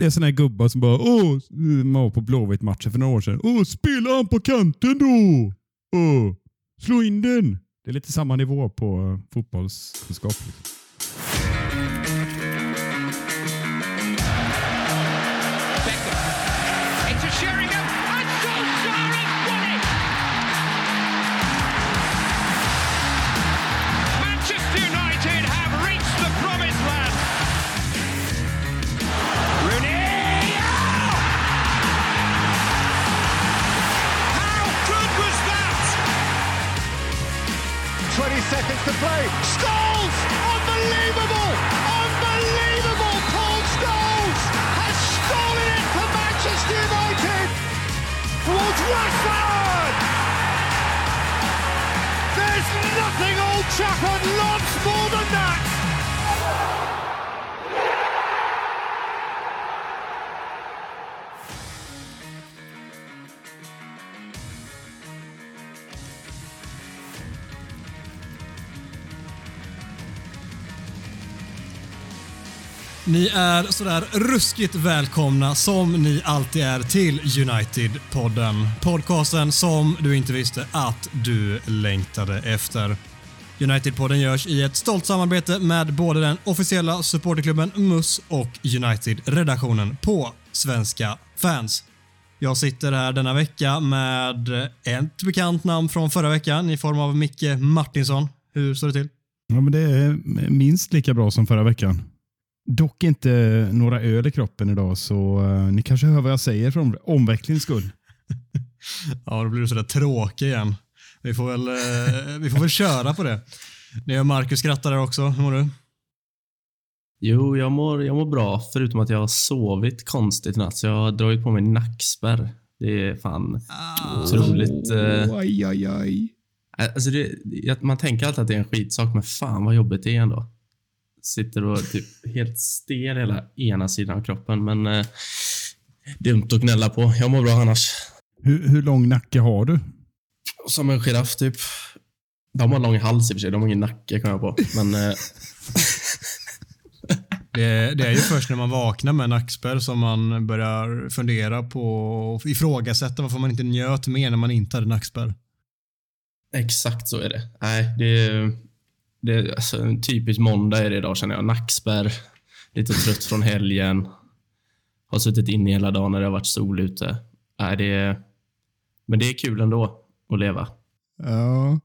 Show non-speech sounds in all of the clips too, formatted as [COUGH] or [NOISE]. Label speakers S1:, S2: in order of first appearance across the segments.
S1: Det är såna här gubbar som bara åh, man var på Blåvitt-matchen för några år sedan. Åh, spela han på kanten då! Åh, slå in den! Det är lite samma nivå på eh, fotbollskunskap. Liksom.
S2: Seconds to play. Scholes! Unbelievable! Unbelievable! Paul Scholes has stolen it for Manchester United towards Rashford! There's nothing Old Trafford
S3: Ni är sådär ruskigt välkomna som ni alltid är till United-podden. Podcasten som du inte visste att du längtade efter. United-podden görs i ett stolt samarbete med både den officiella supporterklubben MUS och United-redaktionen på Svenska fans. Jag sitter här denna vecka med ett bekant namn från förra veckan i form av Micke Martinsson. Hur står det till?
S1: Ja, men det är minst lika bra som förra veckan. Dock inte några öl i kroppen idag, så uh, ni kanske hör vad jag säger för omvecklingens skull. [LAUGHS]
S3: ja, då blir du sådär tråkig igen. Vi får väl, uh, vi får väl köra på det. Ni har Marcus skrattar där också. Hur mår du?
S4: Jo, jag mår, jag mår bra, förutom att jag har sovit konstigt i natt. Så jag har dragit på mig nackspärr. Det är fan ah. otroligt... Uh,
S1: aj, aj, aj.
S4: Alltså det, man tänker alltid att det är en skitsak, men fan vad jobbigt det är ändå sitter och typ helt stel hela ena sidan av kroppen. Men eh, dumt att gnälla på. Jag mår bra annars.
S1: Hur, hur lång nacke har du?
S4: Som en giraff typ. De har lång hals i och för sig. De har ingen nacke kan jag på. Men, eh... [LAUGHS]
S3: det, det, är ju först när man vaknar med nackspärr som man börjar fundera på och ifrågasätta varför man inte njöt mer när man inte hade nackspärr.
S4: Exakt så är det. Nej, det är det är alltså, en typisk måndag är det idag känner jag. Nackspärr, lite trött från helgen. Har suttit inne hela dagen när det har varit sol ute. Nej, det är, men det är kul ändå att leva.
S1: Ja.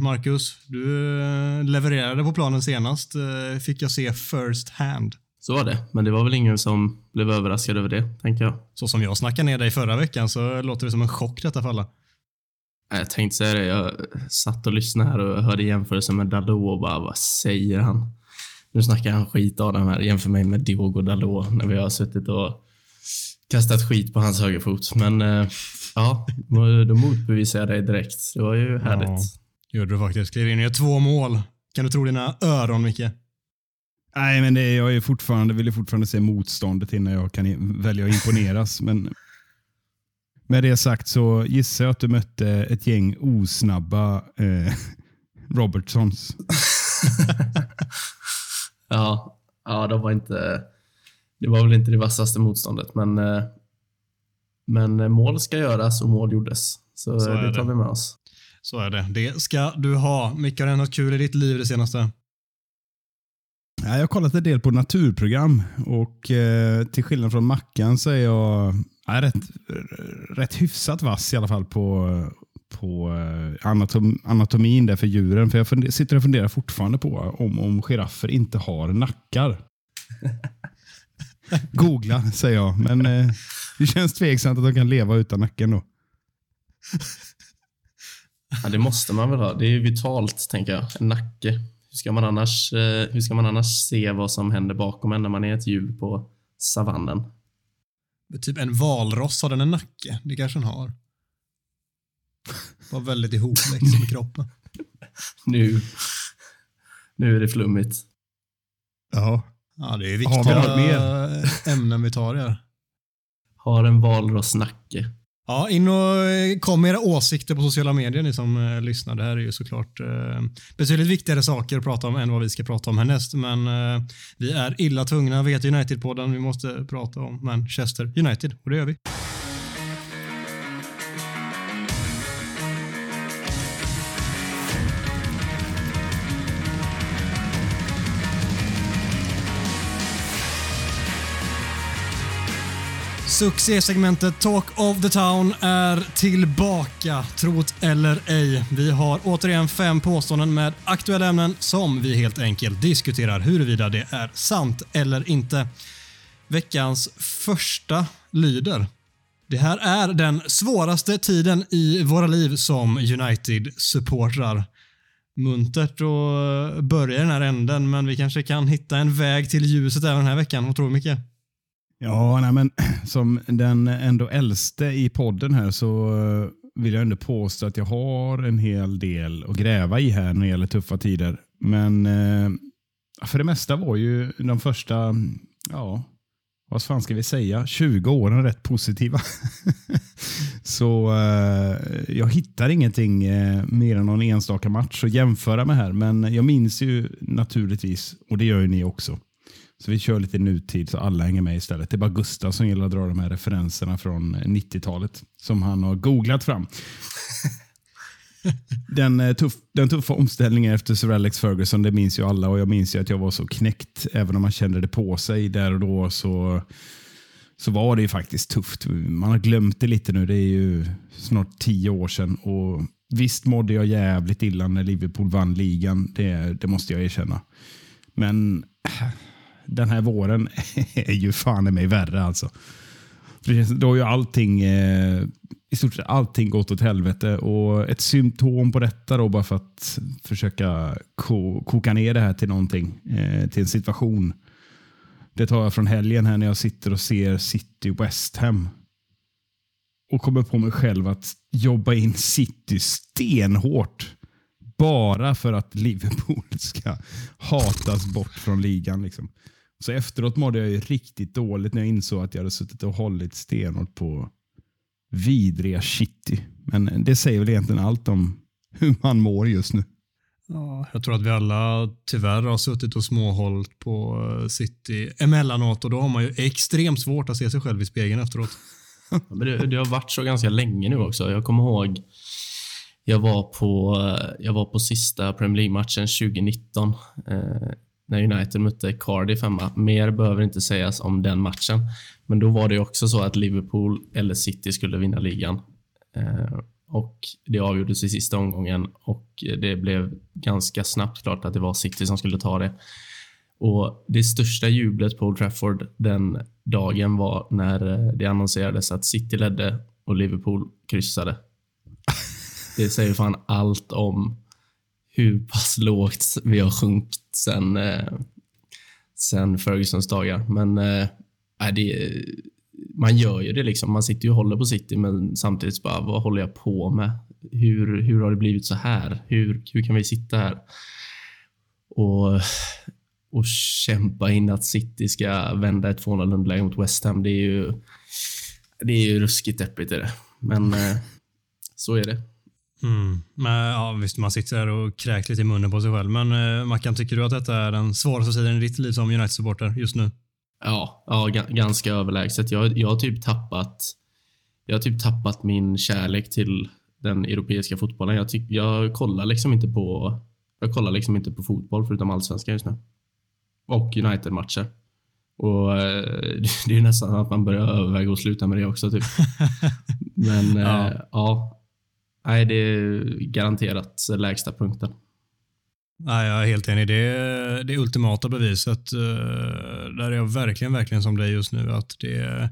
S3: Marcus, du eh, levererade på planen senast. Eh, fick jag se first hand.
S4: Så var det, men det var väl ingen som blev överraskad över det, tänker jag.
S3: Så som jag snackade ner dig förra veckan så låter det som en chock detta för alla.
S4: Jag tänkte säga det. Jag satt och lyssnade här och hörde jämförelsen med Dalot och bara, vad säger han? Nu snackar han skit av den här. Jämför mig med Diogo Dalot när vi har suttit och kastat skit på hans högerfot. Men eh, ja, då motbevisar jag dig direkt. Det var ju härligt.
S3: Ja, gjorde du faktiskt. Klev in och gör två mål. Kan du tro dina öron, Micke?
S1: Nej, men det är, jag är fortfarande, vill fortfarande se motståndet innan jag kan välja att imponeras. Men med det sagt så gissar jag att du mötte ett gäng osnabba eh, [LAUGHS] Robertsons. [LAUGHS]
S4: ja, ja, de var inte... Det var väl inte det vassaste motståndet, men, eh, men mål ska göras och mål gjordes. Så, så det tar det. vi med oss.
S3: Så är det. Det ska du ha. Micke, har det något kul i ditt liv det senaste?
S1: jag har kollat en del på naturprogram och eh, till skillnad från Mackan så är jag är rätt, rätt hyfsat vass i alla fall på, på eh, anatom, anatomin där för djuren. För Jag funder, sitter och funderar fortfarande på om, om giraffer inte har nackar. [LAUGHS] Googla, säger jag. Men eh, det känns tveksamt att de kan leva utan nacken då.
S4: Ja, det måste man väl ha. Det är vitalt, tänker jag. En nacke. Hur ska man annars, eh, hur ska man annars se vad som händer bakom en när man är ett djur på savannen?
S3: Typ en valross, har den en nacke? Det kanske den har. Var väldigt ihopväxt med kroppen.
S4: Nu, nu är det flummigt.
S3: Ja. Ja, det är viktiga ämnen vi tar här.
S4: Har en valross nacke.
S3: Ja, in och eh, kom med era åsikter på sociala medier ni som eh, lyssnar. Det här är ju såklart eh, betydligt viktigare saker att prata om än vad vi ska prata om härnäst. Men eh, vi är illa tvungna, vet United-podden, vi måste prata om Manchester United och det gör vi. Succésegmentet Talk of the Town är tillbaka, trot eller ej. Vi har återigen fem påståenden med aktuella ämnen som vi helt enkelt diskuterar huruvida det är sant eller inte. Veckans första lyder. Det här är den svåraste tiden i våra liv som United-supportrar. Muntert att eh, börja i den här änden, men vi kanske kan hitta en väg till ljuset även den här veckan. Vad tror du, Micke?
S1: Ja, nej, men [CLEARS THROAT] som den ändå äldste i podden här så eh, vill jag ändå påstå att jag har en hel del att gräva i här när det gäller tuffa tider. Men eh, för det mesta var ju de första, ja, vad fan ska vi säga, 20 åren rätt positiva. [LAUGHS] så eh, jag hittar ingenting mer än någon enstaka match att jämföra med här. Men jag minns ju naturligtvis, och det gör ju ni också, så vi kör lite nutid så alla hänger med istället. Det är bara Gustav som gillar att dra de här referenserna från 90-talet som han har googlat fram. [LAUGHS] den, eh, tuff, den tuffa omställningen efter Sir Alex Ferguson, det minns ju alla och jag minns ju att jag var så knäckt. Även om man kände det på sig där och då så, så var det ju faktiskt tufft. Man har glömt det lite nu. Det är ju snart tio år sedan. Och Visst mådde jag jävligt illa när Liverpool vann ligan. Det, det måste jag erkänna. Men den här våren [LAUGHS] är ju fan i mig värre alltså. Då har ju allting, eh, i stort sett allting gått åt helvete och ett symptom på detta då bara för att försöka ko koka ner det här till någonting, eh, till en situation. Det tar jag från helgen här när jag sitter och ser City West Ham och kommer på mig själv att jobba in City stenhårt bara för att Liverpool [LAUGHS] ska hatas bort från ligan. Liksom. Så efteråt mådde jag ju riktigt dåligt när jag insåg att jag hade suttit och hållit stenhårt på vidriga City. Men det säger väl egentligen allt om hur man mår just nu.
S3: Ja, jag tror att vi alla tyvärr har suttit och småhållit på eh, City emellanåt och då har man ju extremt svårt att se sig själv i spegeln efteråt.
S4: Men det, det har varit så ganska länge nu också. Jag kommer ihåg jag var på, jag var på sista Premier League-matchen 2019 eh, när United mötte Cardiff hemma. Mer behöver inte sägas om den matchen. Men då var det också så att Liverpool eller City skulle vinna ligan. Eh, och Det avgjordes i sista omgången och det blev ganska snabbt klart att det var City som skulle ta det. Och Det största jublet på Old Trafford den dagen var när eh, det annonserades att City ledde och Liverpool kryssade. [LAUGHS] Det säger fan allt om hur pass lågt vi har sjunkit sen, eh, sen Fergusons dagar. Men eh, det, man gör ju det. liksom. Man sitter ju och håller på City, men samtidigt bara, vad håller jag på med? Hur, hur har det blivit så här? Hur, hur kan vi sitta här och, och kämpa in att City ska vända ett 2-0 underläge mot West Ham? Det är ju, det är ju ruskigt deppigt. Är det. Men eh, så är det.
S3: Mm. Men, ja, visst, man sitter och kräks lite i munnen på sig själv. Men eh, Mackan, tycker du att detta är den svåraste tiden i ditt liv som United-supporter just nu?
S4: Ja, ja ganska överlägset. Jag, jag, har typ tappat, jag har typ tappat min kärlek till den europeiska fotbollen. Jag, jag kollar liksom inte på jag kollar liksom inte på fotboll förutom allsvenskan just nu. Och United-matcher. Och eh, [LAUGHS] Det är nästan att man börjar överväga att sluta med det också. Typ. [LAUGHS] Men ja. Eh, ja, Nej, det är garanterat lägsta punkten.
S3: Nej, jag är helt enig. Det är det ultimata beviset. Eh, där är jag verkligen, verkligen som dig just nu. Att det är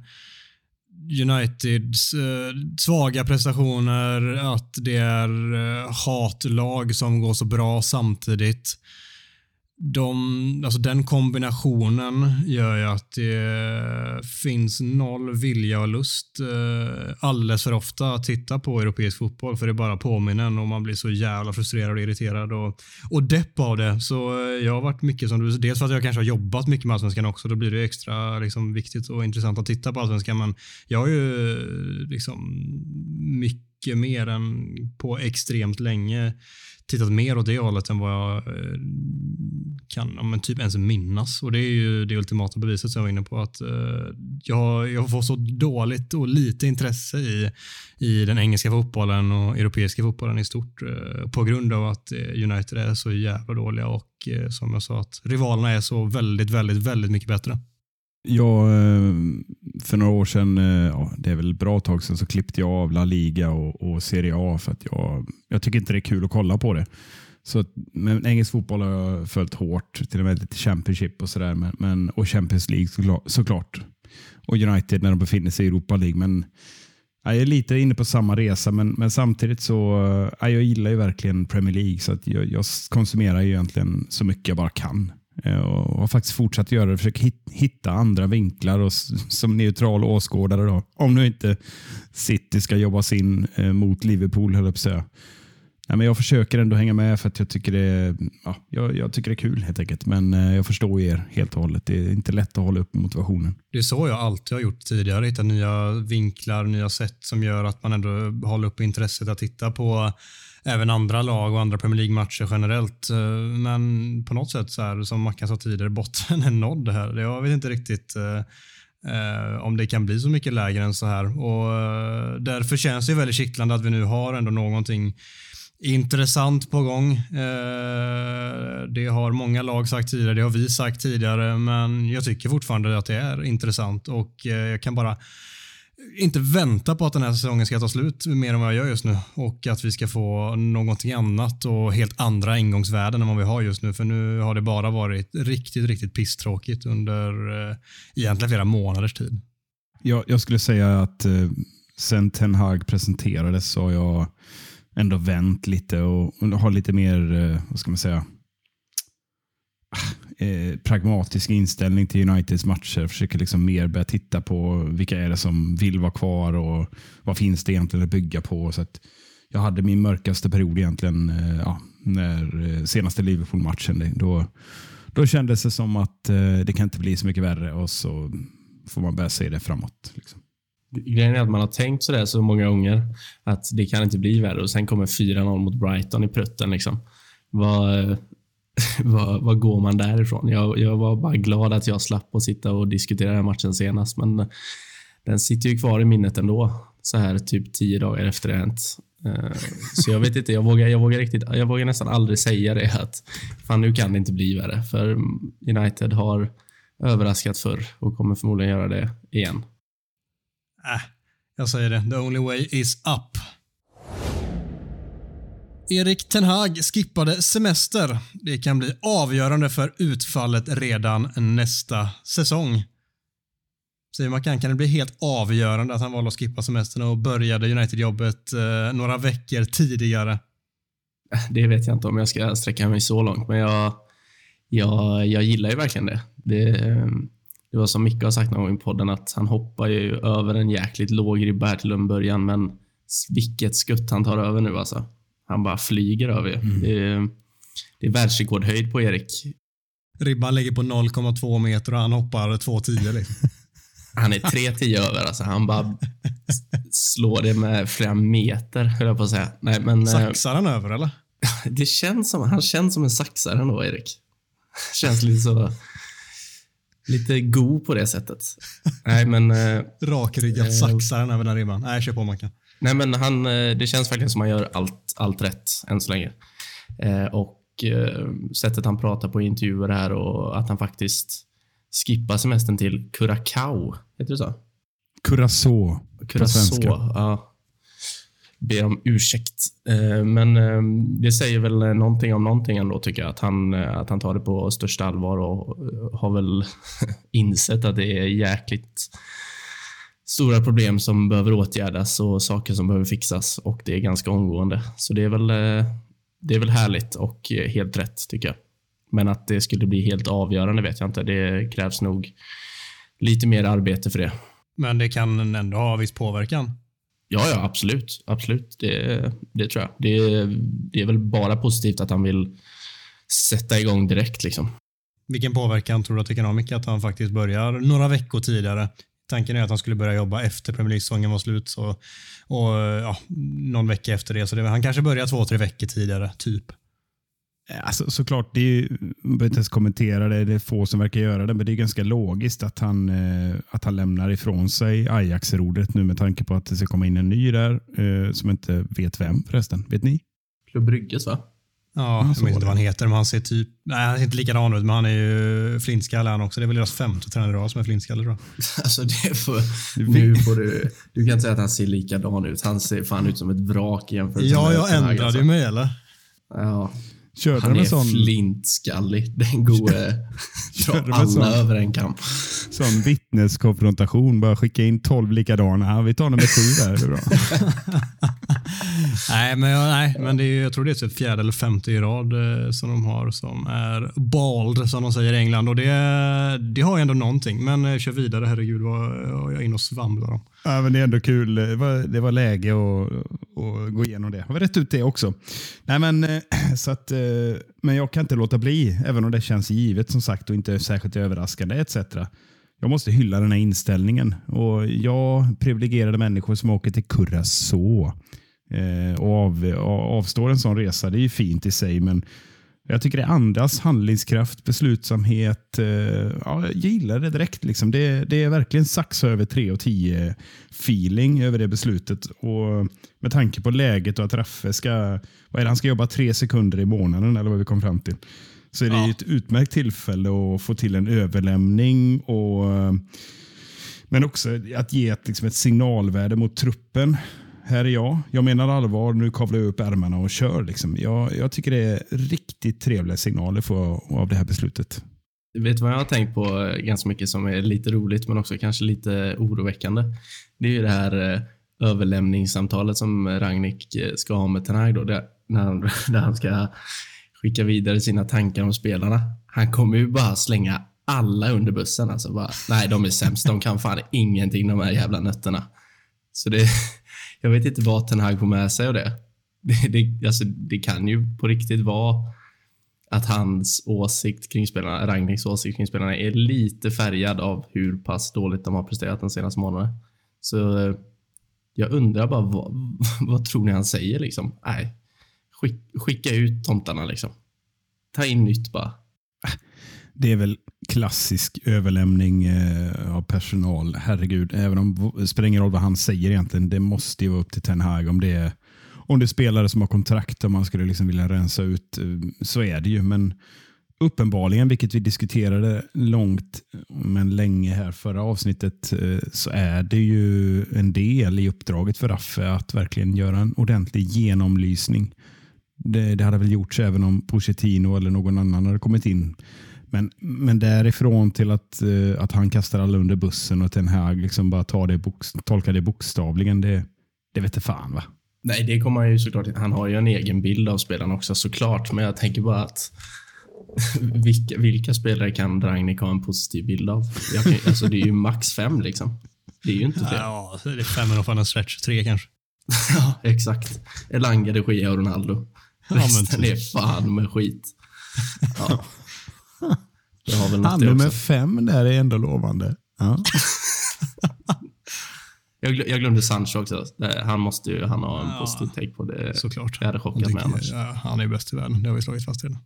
S3: Uniteds eh, svaga prestationer, att det är eh, hatlag som går så bra samtidigt de, alltså den kombinationen gör ju att det finns noll vilja och lust eh, alldeles för ofta att titta på europeisk fotboll för det bara påminner en och man blir så jävla frustrerad och irriterad och, och depp av det. Så eh, jag har varit mycket som du dels för att jag kanske har jobbat mycket med Allsvenskan också, då blir det extra liksom, viktigt och intressant att titta på Allsvenskan. Men jag har ju liksom mycket mer än på extremt länge tittat mer åt det hållet än vad jag eh, kan men typ ens minnas. Och Det är ju det ultimata beviset som jag var inne på. att uh, jag, jag får så dåligt och lite intresse i, i den engelska fotbollen och europeiska fotbollen i stort uh, på grund av att United är så jävla dåliga och uh, som jag sa att rivalerna är så väldigt, väldigt, väldigt mycket bättre.
S1: Jag, eh, för några år sedan, eh, ja, det är väl ett bra tag sedan, så klippte jag av La Liga och, och Serie A för att jag, jag tycker inte det är kul att kolla på det. Så, men engelsk fotboll har jag följt hårt, till och med lite Championship och sådär. Men, men, och Champions League såklart, såklart. Och United när de befinner sig i Europa League. Men, ja, jag är lite inne på samma resa, men, men samtidigt så ja, jag gillar jag verkligen Premier League. Så att jag, jag konsumerar ju egentligen så mycket jag bara kan. Eh, och har faktiskt fortsatt göra det. försöker hitta andra vinklar och som neutral åskådare. Då. Om nu inte City ska jobba sin eh, mot Liverpool, höll jag på att säga. Nej, men jag försöker ändå hänga med för att jag tycker det, ja, jag, jag, tycker det är kul helt enkelt. Men eh, jag förstår er helt och hållet. Det är inte lätt att hålla upp motivationen.
S3: Det är så jag alltid har gjort tidigare. Hitta nya vinklar, nya sätt som gör att man ändå håller upp intresset att titta på även andra lag och andra Premier League-matcher generellt. Eh, men på något sätt, så här, som Mackan sa tidigare, botten är nådd här. Jag vet inte riktigt eh, eh om det kan bli så mycket lägre än så här. Och Därför känns det väldigt kittlande att vi nu har ändå någonting intressant på gång. Eh, det har många lag sagt tidigare, det har vi sagt tidigare, men jag tycker fortfarande att det är intressant och eh, jag kan bara inte vänta på att den här säsongen ska ta slut mer än vad jag gör just nu och att vi ska få någonting annat och helt andra ingångsvärden än vad vi har just nu. För nu har det bara varit riktigt, riktigt pisstråkigt under eh, egentligen flera månaders tid.
S1: Jag, jag skulle säga att eh, sen Ten Hag presenterades så har jag ändå vänt lite och, har lite mer, eh, vad ska man säga, ah, eh, pragmatisk inställning till Uniteds matcher. Försöker liksom mer börja titta på vilka är det som vill vara kvar och vad finns det egentligen att bygga på. Så att jag hade min mörkaste period egentligen eh, ja, när eh, senaste Liverpool-matchen. Då, då kändes det som att eh, det kan inte bli så mycket värre och så får man börja se det framåt. Liksom.
S4: Grejen är att man har tänkt sådär så många gånger att det kan inte bli värre och sen kommer 4-0 mot Brighton i prutten. Liksom. Vad, [LAUGHS] vad, vad går man därifrån? Jag, jag var bara glad att jag slapp att sitta och diskutera den matchen senast, men den sitter ju kvar i minnet ändå. Så här typ tio dagar efter det hänt. Eh, så jag vet inte, jag vågar, jag, vågar riktigt, jag vågar nästan aldrig säga det att fan nu kan det inte bli värre. För United har överraskat förr och kommer förmodligen göra det igen.
S3: Äh, jag säger det. The only way is up. Erik Ten Hag skippade semester. Det kan bli avgörande för utfallet redan nästa säsong. Säger man kan, kan det bli helt avgörande att han valde att skippa semestern och började United-jobbet eh, några veckor tidigare?
S4: Det vet jag inte om jag ska sträcka mig så långt, men jag, jag, jag gillar ju verkligen det. det. Det var som Micke har sagt någon gång i podden, att han hoppar ju över en jäkligt låg ribba här till en början, men vilket skutt han tar över nu alltså. Han bara flyger över. Mm. Det, är, det är världsrekordhöjd på Erik.
S3: Ribban ligger på 0,2 meter och han hoppar 2,10. Liksom. [LAUGHS]
S4: han är 3,10 över. Alltså. Han bara slår det med flera meter, höll jag på att säga. Nej, men,
S3: eh, Saxar han över, eller? [LAUGHS]
S4: Det känns som, han känns som en saxare ändå, Erik. [LAUGHS] Känns lite så... Lite god på det sättet. Nej, men... Eh,
S3: Rakryggat äh, saxar han över den ribban. Nej, kör på Mackan.
S4: Nej, men han, eh, det känns verkligen som att han gör allt, allt rätt än så länge. Eh, och eh, sättet han pratar på i intervjuer här och att han faktiskt skippar semestern till Curacao. Heter det så?
S1: Curacao.
S4: Curacao, ja. Ber om ursäkt. Eh, men eh, det säger väl någonting om någonting ändå, tycker jag. Att han, eh, att han tar det på största allvar och har väl [LAUGHS] insett att det är jäkligt stora problem som behöver åtgärdas och saker som behöver fixas och det är ganska omgående. Så det är väl, det är väl härligt och helt rätt tycker jag. Men att det skulle bli helt avgörande vet jag inte. Det krävs nog lite mer arbete för det.
S3: Men det kan ändå ha viss påverkan.
S4: Ja, ja, absolut. Absolut. Det, det tror jag. Det, det är väl bara positivt att han vill sätta igång direkt. Liksom.
S3: Vilken påverkan tror du att det kan ha, Micke, att han faktiskt börjar några veckor tidigare? Tanken är att han skulle börja jobba efter Premier League-säsongen var slut så, och ja, någon vecka efter det. Så det, han kanske börjar två, tre veckor tidigare, typ.
S1: Alltså, såklart, det är ju, jag behöver inte ens kommentera det, det är få som verkar göra det, men det är ganska logiskt att han, eh, att han lämnar ifrån sig Ajax-rodret nu med tanke på att det ska komma in en ny där, eh, som inte vet vem förresten. Vet ni?
S4: Klubb Brygges, va?
S3: Ja, jag vet inte vad han heter, men han ser typ... Nej, han ser inte likadan ut, men han är ju flintskalle han också. Det är väl deras femte tränare idag som är flintskalle tror jag. [LAUGHS]
S4: Alltså, det får, nu får du... Du kan inte säga att han ser likadan ut. Han ser fan ut som ett vrak i jämförelse
S3: Ja,
S4: med
S3: jag ändrade
S4: alltså.
S3: ju mig eller?
S4: Ja.
S1: Körde
S4: Han är
S1: sån,
S4: flintskallig. Den gode
S1: de
S4: drar alla
S1: sån?
S4: över en kam.
S1: sån vittneskonfrontation? Bara skicka in 12 likadana. Vi tar nummer sju där. Det är bra. [LAUGHS]
S3: Nej, men, jag, nej, men det är, jag tror det är typ fjärde eller femte i rad eh, som de har som är bald, som de säger i England. Och det, det har ju ändå någonting. Men eh, kör vidare, herregud vad vad jag är inne och svamlar om.
S1: Ja, men det är ändå kul. Det var, det var läge att, att gå igenom det. Har vi rätt ut det också? Nej, men, eh, [CLEARS THROAT] så att, eh, men jag kan inte låta bli, även om det känns givet som sagt och inte särskilt överraskande etc. Jag måste hylla den här inställningen. Och jag privilegierade människor som åker till Curacao och av, avstår en sån resa. Det är ju fint i sig, men jag tycker det andas handlingskraft, beslutsamhet. Eh, ja, jag gillar det direkt. Liksom. Det, det är verkligen sax över 3 och 10 feeling över det beslutet. Och Med tanke på läget och att Raffe ska, vad han ska jobba tre sekunder i månaden eller vad vi kom fram till. Så är det
S3: Ja.
S1: ett utmärkt tillfälle att få till en överlämning. och men också att ge ett, liksom ett signalvärde mot truppen. Här är jag. Jag menar allvar. Nu kavlar jag upp ärmarna och kör. Liksom. Jag, jag tycker det är riktigt trevliga signaler för, av det här beslutet.
S4: Vet du vad jag har tänkt på eh, ganska mycket som är lite roligt men också kanske lite oroväckande? Det är ju det här eh, överlämningssamtalet som Ragnik eh, ska ha med Tenag då, där, när, han, [LAUGHS] där han ska skicka vidare sina tankar om spelarna. Han kommer ju bara slänga alla under bussen. Alltså bara, nej, de är sämst. De kan fan ingenting, de här jävla nötterna. Så det, jag vet inte vad Ten Hag får med sig av det. [LAUGHS] Det, det, alltså, det kan ju på riktigt vara att hans åsikt kring spelarna, Ragniks åsikt kring spelarna är lite färgad av hur pass dåligt de har presterat den senaste månaden. Så eh, jag undrar bara vad, [LAUGHS] vad tror ni han säger liksom? Nej, skick, skicka ut tomtarna liksom. Ta in nytt bara.
S1: Det är väl klassisk överlämning eh, av personal. Herregud, även om det spelar ingen roll vad han säger egentligen. Det måste ju vara upp till Ten Hag om det är, om det är spelare som har kontrakt och man skulle liksom vilja rensa ut. eh, Så är det ju. Men uppenbarligen, vilket vi diskuterade långt men länge här förra avsnittet, eh, så är det ju en del i uppdraget för Raffe att verkligen göra en ordentlig genomlysning. Det, det hade väl gjorts även om Pochettino eller någon annan hade kommit in. Men, men därifrån till att, eh, att han kastar alla under bussen och Ten Hag liksom bara tar det tolkar det bokstavligen, det, det vet fan va?
S4: Nej, det kommer han ju såklart. Han har ju en egen bild av spelarna också såklart, men jag tänker bara att [LAUGHS] vilka, vilka spelare kan Ragnik ha en positiv bild av? Jag kan, alltså, det är ju max fem liksom. Det är ju inte fler.
S3: Ja, det är fem och fan en stretch. Tre kanske. [LAUGHS]
S4: Ja, exakt. Elanga, de Gia och Ronaldo.
S3: men
S4: Resten
S3: typ.
S4: är fan med skit. Ja. [LAUGHS] Det har väl något
S1: Han
S4: det
S1: nummer fem där är ändå lovande. Ja. [LAUGHS]
S4: Jag, glö- jag glömde Sancho också. Det- Han måste ju han ha en
S3: Ja.
S4: positiv take på det.
S3: Såklart.
S4: Jag hade chockat mig annars.
S3: Ja, han är bäst i världen. Det har vi slagit fast redan.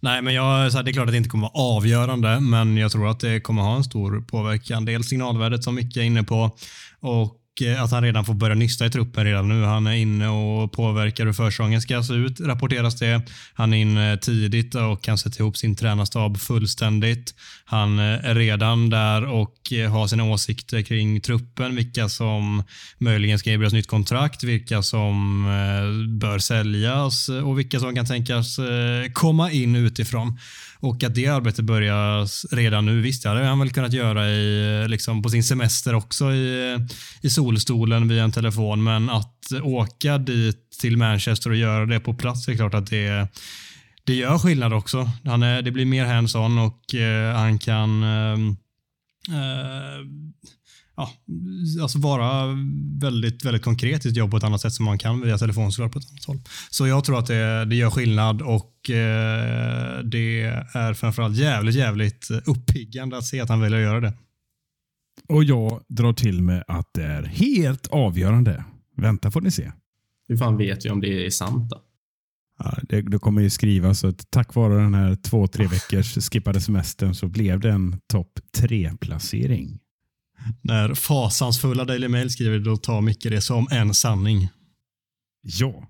S3: Nej, men jag, så här, det är klart att det inte kommer vara avgörande, men jag tror att det kommer ha en stor påverkan. Dels signalvärdet som Micke är inne på och eh, Eh, att han redan får börja nysta i truppen redan nu. Han är inne och påverkar hur försäsongen ska se ut, rapporteras det. Han är inne tidigt och kan sätta ihop sin tränarstab fullständigt. Han eh, är redan där och Eh, ha sina åsikter kring truppen, vilka som möjligen ska erbjudas nytt kontrakt, vilka som eh, bör säljas eh, och vilka som kan tänkas komma in utifrån. Och att det arbetet börjar redan nu. Visst, det hade han väl kunnat göra i, liksom på sin semester också i, i solstolen via en telefon. Men att åka dit till Manchester och göra det på plats det är klart att det, det gör skillnad också. Han är, det blir mer hands-on och eh, han kan eh, eh, ja, alltså vara väldigt, väldigt konkret i sitt jobb på ett annat sätt som man kan via telefon såklart på ett annat håll. Så jag tror att det, det gör skillnad och eh, det är framförallt jävligt, jävligt uppiggande att se att han väljer att göra det.
S1: Och jag drar till med att det är helt avgörande. Vänta får ni se.
S4: Hur fan vet vi om det är sant då?
S1: Ja, det, det kommer ju skrivas att tack vare den här två, tre veckors skippade semestern så blev det en topp tre placering.
S3: När fasansfulla Daily Mail skriver då tar Micke det som en sanning.
S1: Ja.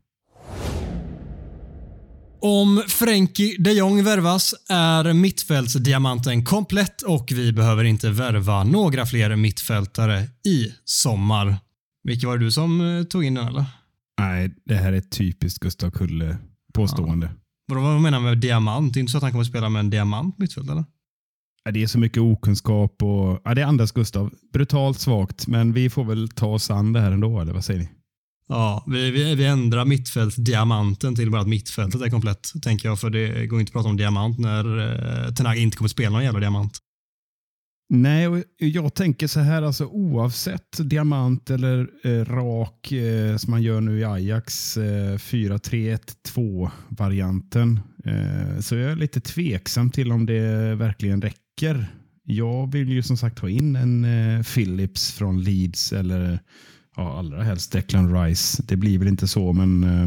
S3: Om Frenkie de Jong värvas är mittfältsdiamanten komplett och vi behöver inte värva några fler mittfältare i sommar. Micke, var det du som eh, tog in den eller?
S1: Nej, det här är typiskt Gustav Kulle påstående.
S3: Vadå, vad menar du med diamant? Det är inte så att han kommer spela med en diamant mittfält eller?
S1: Ja, Det är så mycket okunskap och ja, det andas Gustav. Brutalt svagt, men vi får väl ta oss an det här ändå, eller vad säger ni?
S3: Ja, vi, vi, vi ändrar mittfältsdiamanten till bara att mittfältet är komplett, tänker jag. För det går inte att prata om diamant när eh, Ten Hag inte kommer spela någon jävla diamant.
S1: Nej, och jag tänker så här, alltså oavsett diamant eller eh, rak eh, som man gör nu i Ajax eh, 4-3-1-2-varianten eh, så jag är lite tveksam till om det verkligen räcker. Jag vill ju som sagt ha in en eh, Phillips från Leeds eller ja, allra helst Declan Rice. Det blir väl inte så, men eh,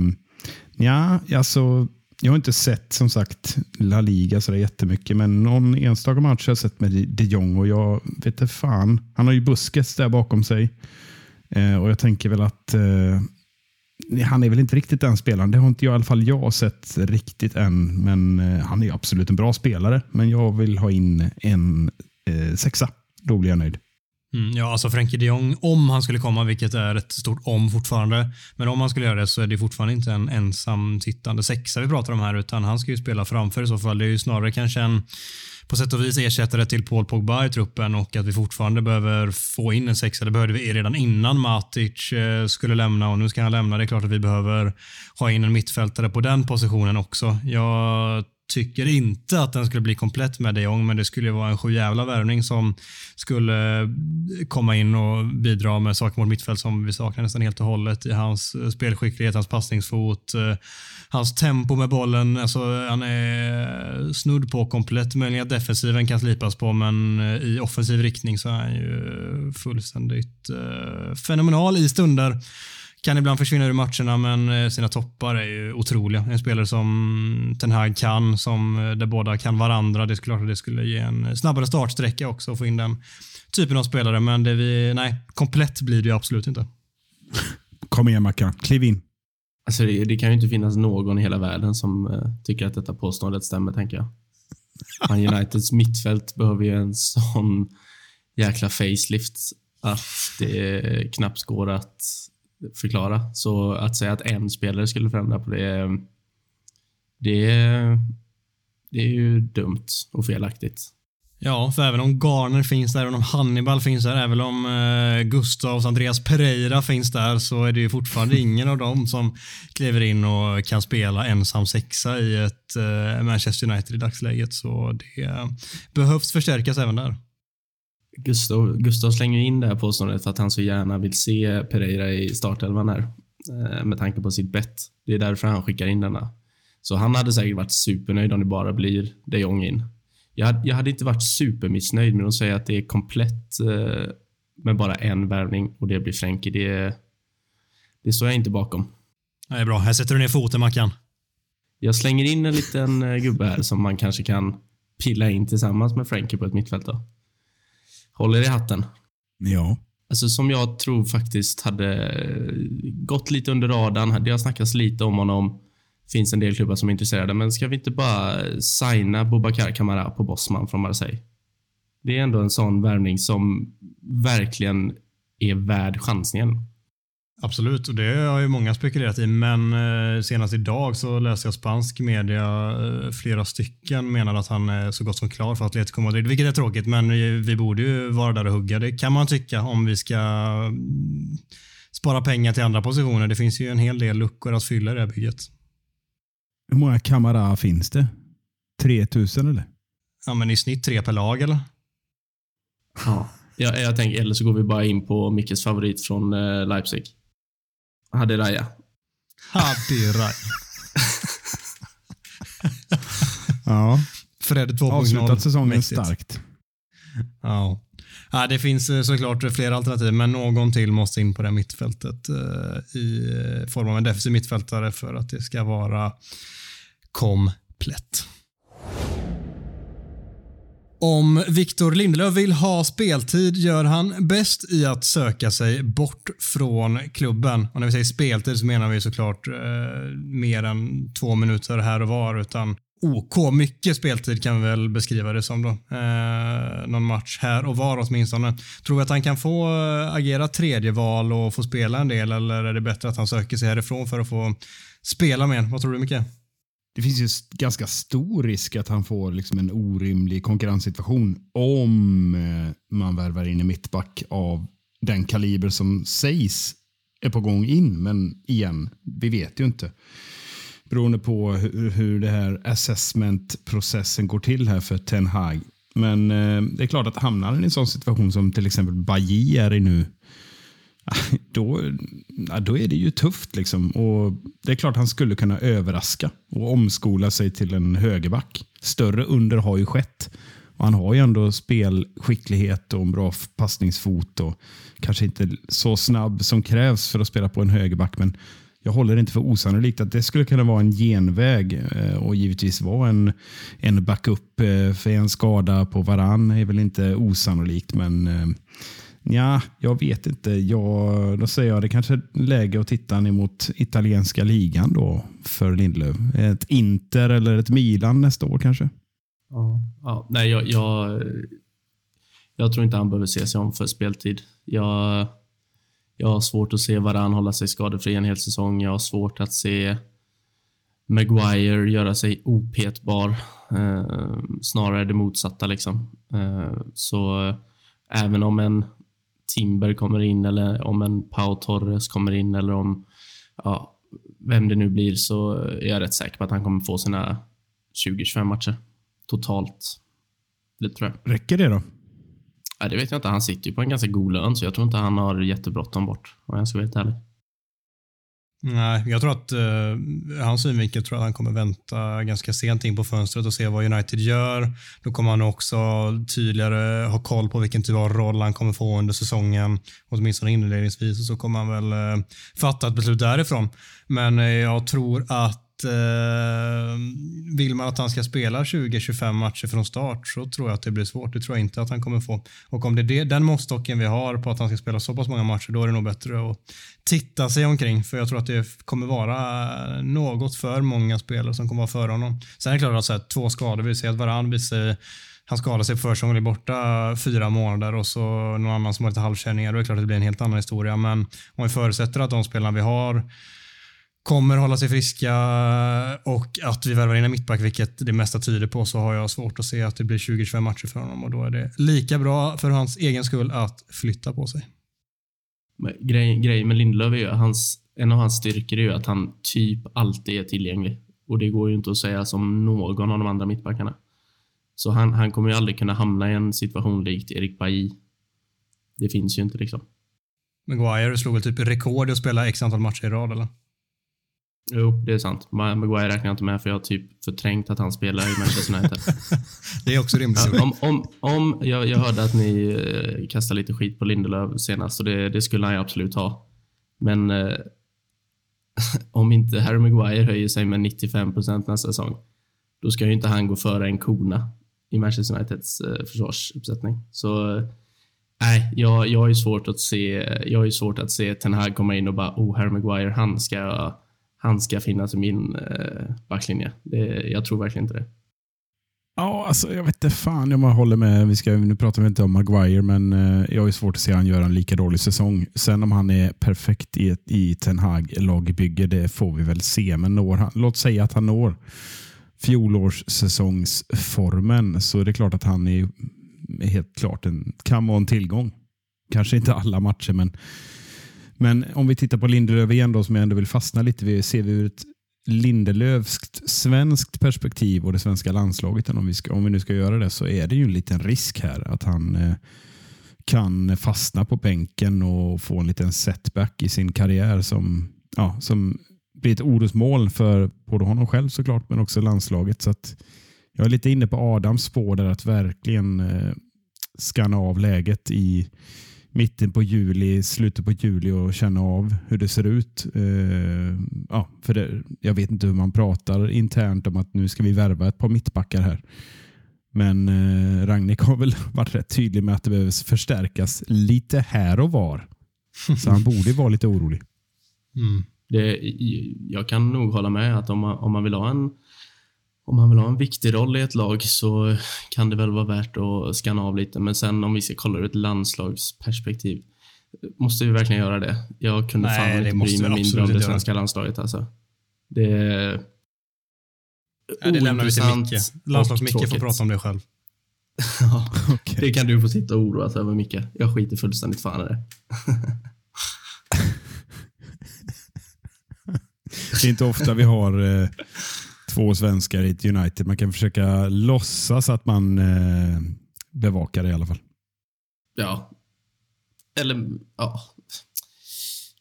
S1: ja, alltså jag har inte sett som sagt La Liga så jättemycket, men någon enstaka match har jag sett med de Jong och jag vet inte fan. Han har ju Busquets där bakom sig eh, och jag tänker väl att eh, han är väl inte riktigt den spelaren. Det har inte jag, i alla fall jag sett riktigt än, men eh, han är absolut en bra spelare. Men jag vill ha in en eh, sexa. Då blir jag nöjd.
S3: Mm, ja, alltså Frenkie de Jong, om han skulle komma, vilket är ett stort om fortfarande, men om han skulle göra det så är det fortfarande inte en ensam sittande sexa vi pratar om här, utan han ska ju spela framför i så fall. Det är ju snarare kanske en på sätt och vis ersättare till Paul Pogba i truppen och att vi fortfarande behöver få in en sexa. Det behövde vi redan innan Matic eh, skulle lämna och nu ska han lämna. Det är klart att vi behöver ha in en mittfältare på den positionen också. Jag tycker inte att den skulle bli komplett med de Jong, men det skulle vara en sjujävla värvning som skulle komma in och bidra med saker mot mittfält som vi saknar nästan helt och hållet i hans eh, spelskicklighet, hans passningsfot, eh, hans tempo med bollen. Alltså, han är snudd på komplett. Möjligen att defensiven kan slipas på, men eh, i offensiv riktning så är han ju fullständigt fenomenal i stunder. Kan ibland försvinna ur matcherna, men sina toppar är ju otroliga. En spelare som Ten Hag kan, som där båda kan varandra. Det är klart att det skulle ge en snabbare startsträcka också att få in den typen av spelare, men det vi, nej, komplett blir det ju absolut inte. [LAUGHS]
S1: Kom igen Mackan, kliv in.
S4: Alltså det, det, kan ju inte finnas någon i hela världen som uh, tycker att detta påståendet stämmer, tänker jag. Man [LAUGHS] Uniteds mittfält behöver ju en sån jäkla facelift att det knappt går att förklara. Så att säga att en spelare skulle förändra på det, det, det är ju dumt och felaktigt.
S3: Ja, för även om Garner finns där, även om Hannibal finns där, även om eh, Gustavs Andreas Pereira finns där så är det ju fortfarande [LAUGHS] ingen av dem som kliver in och kan spela ensam sexa i ett eh, Manchester United i dagsläget. Så det eh, behövs förstärkas även där.
S4: Gustav, Gustav slänger in det här påståendet för att han så gärna vill se Pereira i startelvan här. Eh, med tanke på sitt bett. Det är därför han skickar in denna. Så han hade säkert varit supernöjd om det bara blir de Jong in. Jag hade, jag hade inte varit supermissnöjd med att säga att det är komplett eh, med bara en värvning och det blir Frenkie. Det, det står jag inte bakom.
S3: Det är bra. Här sätter du ner foten, Mackan.
S4: Jag slänger in en liten eh, gubbe här som man kanske kan pilla in tillsammans med Frenkie på ett mittfält. Då. Håller i hatten.
S1: Ja.
S4: Alltså som jag tror faktiskt hade gått lite under radarn. Det har snackats lite om honom finns en del klubbar som är intresserade, men ska vi inte bara signa Boubacar Kamara på Bosman från Marseille? Det är ändå en sån värvning som verkligen är värd chansningen.
S3: Absolut, och det har ju många spekulerat i, men eh, senast idag så läste jag spansk media. Eh, flera stycken menar att han är så gott som klar för Atletico Madrid, vilket är tråkigt, men vi, borde ju vara där och hugga. Det kan man tycka om vi ska mm, spara pengar till andra positioner. Det finns ju en hel del luckor att fylla i det här bygget.
S1: Hur många Kamara finns det? 3000 eller?
S3: Ja, men i snitt tre per lag eller?
S4: Ja. Jag, jag tänker, eller så går vi bara in på Mickes favorit från eh, Leipzig. Hade Raja.
S3: Hadirai. [LAUGHS]
S1: Ja.
S3: Fred 2.0.
S1: Avslutat säsongen
S3: Mäktigt.
S1: starkt.
S3: Ja. ja. Det finns eh, såklart flera alternativ, men någon till måste in på det mittfältet eh, i eh, form av en defensiv mittfältare för att det ska vara komplett. Om Victor Lindelöf vill ha speltid gör han bäst i att söka sig bort från klubben. Och när vi säger speltid så menar vi såklart eh, mer än två minuter här och var, utan OK mycket speltid kan vi väl beskriva det som då. Eh, någon match här och var åtminstone. Tror vi att han kan få eh, agera tredje val och få spela en del eller är det bättre att han söker sig härifrån för att få spela mer? Vad tror du Micke?
S1: Det finns ju ganska stor risk att han får liksom en orimlig konkurrenssituation om eh, man värvar in en mittback av den kaliber som sägs är på gång in. Men igen, vi vet ju inte. Beroende på hur, hur det här assessment-processen går till här för Ten Hag. Men eh, det är klart att hamnar han i en sån situation som till exempel Bajy är i nu, [LAUGHS] då, då är det ju tufft. Liksom. Och Det är klart han skulle kunna överraska och omskola sig till en högerback. Större under har ju skett. Och han har ju ändå spelskicklighet och en bra passningsfot. Och kanske inte så snabb som krävs för att spela på en högerback. Men jag håller det inte för osannolikt att det skulle kunna vara en genväg eh, och givetvis vara en, en backup eh, för en skada på varann är väl inte osannolikt. Men eh, Ja, jag vet inte. Jag, då säger jag det kanske är läge att titta ner mot italienska ligan då för Lindelöf. Ett Inter eller ett Milan nästa år kanske.
S4: Ja, nej, jag, jag, jag tror inte han behöver se sig om för speltid. Jag, jag har svårt att se Varann hålla sig skadefri en hel säsong. Jag har svårt att se Maguire göra sig opetbar. Eh, snarare det motsatta. Liksom. Eh, så även om en Timber kommer in eller om en Pau Torres kommer in eller om ja, vem det nu blir så är jag rätt säker på att han kommer få sina 20-25 matcher totalt. Det tror jag.
S1: Räcker det då?
S4: Ja, det vet jag inte. Han sitter ju på en ganska god lön, så jag tror inte han har jättebråttom bort. Om jag ska vara helt ärlig.
S3: Nej, jag tror att uh, hans synvinkel tror att han kommer vänta ganska sent in på fönstret och se vad United gör. Då kommer han också tydligare ha koll på vilken typ av roll han kommer få under säsongen, åtminstone inledningsvis, och så kommer han väl uh, fatta ett beslut därifrån. Men uh, jag tror att eh, vill man att han ska spela 20-25 matcher från start så tror jag att det blir svårt. Det tror jag inte att han kommer få. Och om det är det, den måttstocken vi har på att han ska spela så pass många matcher, då är det nog bättre att titta sig omkring. För jag tror att det kommer vara något för många spelare som kommer vara före honom. Sen är det klart att så här, två skador, vi ser att Varann visar han skadade sig på försäsongen, är borta fyra månader och så någon annan som har lite halvkänningar. Då är det klart att det blir en helt annan historia. Men om vi förutsätter att de spelarna vi har kommer hålla sig friska och att vi värvar in en mittback, vilket det mesta tyder på, så har jag svårt att se att det blir 20-25 matcher för honom och då är det lika bra för hans egen skull att flytta på sig.
S4: Men Grejen grej med Lindelöf är ju hans, en av hans styrkor är ju att han typ alltid är tillgänglig. Och det går ju inte att säga som någon av de andra mittbackarna. Så han, han kommer ju aldrig kunna hamna i en situation likt Erik Bailly. Det finns ju inte liksom.
S3: Maguire slog väl typ rekord i att spela x antal matcher i rad eller?
S4: Jo, det är sant. Ma- Maguire räknar jag inte med för jag har typ förträngt att han spelar i Manchester [LAUGHS] United.
S3: Det är också rimligt.
S4: Ja, om, om, om jag, jag hörde att ni eh, kastade lite skit på Lindelöf senast och det, det skulle han ju absolut ha. Men eh, [LAUGHS] om inte Harry Maguire höjer sig med 95 procent nästa säsong, då ska ju inte han gå före en kona i Manchester Uniteds eh, försvarsuppsättning. Så eh, nej, jag, jag ju svårt att se, jag ju svårt att se Ten Hag komma in och bara oh, Harry Maguire, han ska, han ska finnas i min eh, backlinje. Det, jag tror verkligen inte det.
S1: Ja, alltså, jag vet inte fan om jag håller med. Vi ska, nu pratar vi inte om Maguire, men eh, jag har ju svårt att se han göra en lika dålig säsong. Sen om han är perfekt i, i Ten Hag lagbygge, det får vi väl se. Men når han, låt säga att han når fjolårssäsongsformen, så är det klart att han är, är helt klart en, kan vara en tillgång. Kanske inte alla matcher, men, men om vi tittar på Lindelöf igen då, som jag ändå vill fastna lite vid, ser vi ur ett Lindelöfskt svenskt perspektiv och det svenska landslaget, om vi, ska, om vi nu ska göra det, så är det ju en liten risk här att han eh, kan fastna på bänken och få en liten setback i sin karriär som, ja, som blir ett orosmoln för både honom själv såklart, men också landslaget. Så att jag är lite inne på Adams spår där att verkligen eh, skanna av läget i mitten på juli, slutet på juli och känna av hur det ser ut. Eh, ja, för det, jag vet inte hur man pratar internt om att nu ska vi värva ett par mittbackar här. Men eh, Ragnik har väl [LAUGHS] varit rätt tydlig med att det behöver förstärkas lite här och var. Så han borde vara lite orolig.
S4: Mm. Det, jag kan nog hålla med att om man, om man vill ha en om man vill ha en viktig roll i ett lag så kan det väl vara värt att skanna av lite. Men sen om vi ska kolla ur ett landslagsperspektiv, måste vi verkligen göra det? Jag kunde Nej, fan inte bry mig mindre om det svenska landslaget. Alltså. Det är
S3: ja, Det lämnar vi till Micke. Landslags-Micke får prata om det själv. [LAUGHS]
S4: ja, okay. Det kan du få sitta och oroa dig över, Micke. Jag skiter fullständigt fan i det. [LAUGHS]
S1: det är inte ofta vi har eh, två svenskar i ett United. Man kan försöka låtsas att man eh, bevakar det i alla fall.
S4: Ja. Eller, ja.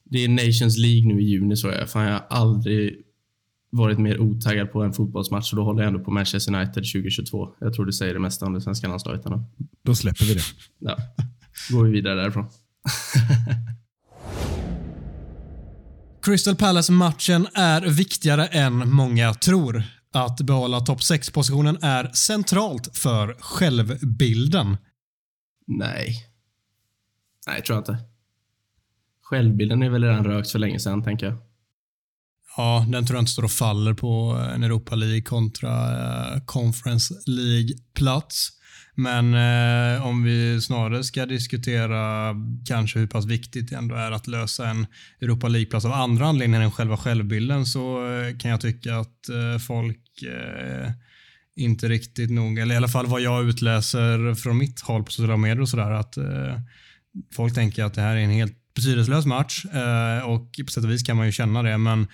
S4: Det är Nations League nu i juni så jag. Fan, jag har aldrig varit mer otaggad på en fotbollsmatch och då håller jag ändå på Manchester United 2022. Jag tror det säger det mesta om det svenska landslaget.
S1: Då släpper vi det.
S4: Ja. Går vi vidare därifrån. [LAUGHS]
S3: Crystal Palace-matchen är viktigare än många tror. Att behålla topp 6-positionen är centralt för självbilden.
S4: Nej. Nej, tror jag inte. Självbilden är väl redan rökt för länge sedan, tänker jag.
S3: Ja, den tror jag inte står och faller på en Europa League kontra uh, Conference League-plats. Men eh, om vi snarare ska diskutera kanske hur pass viktigt det ändå är att lösa en Europa League-plats av andra anledningar än själva självbilden så eh, kan jag tycka att eh, folk eh, inte riktigt nog, eller i alla fall vad jag utläser från mitt håll på sociala medier och sådär, att eh, folk tänker att det här är en helt betydelselös match eh, och på sätt och vis kan man ju känna det, men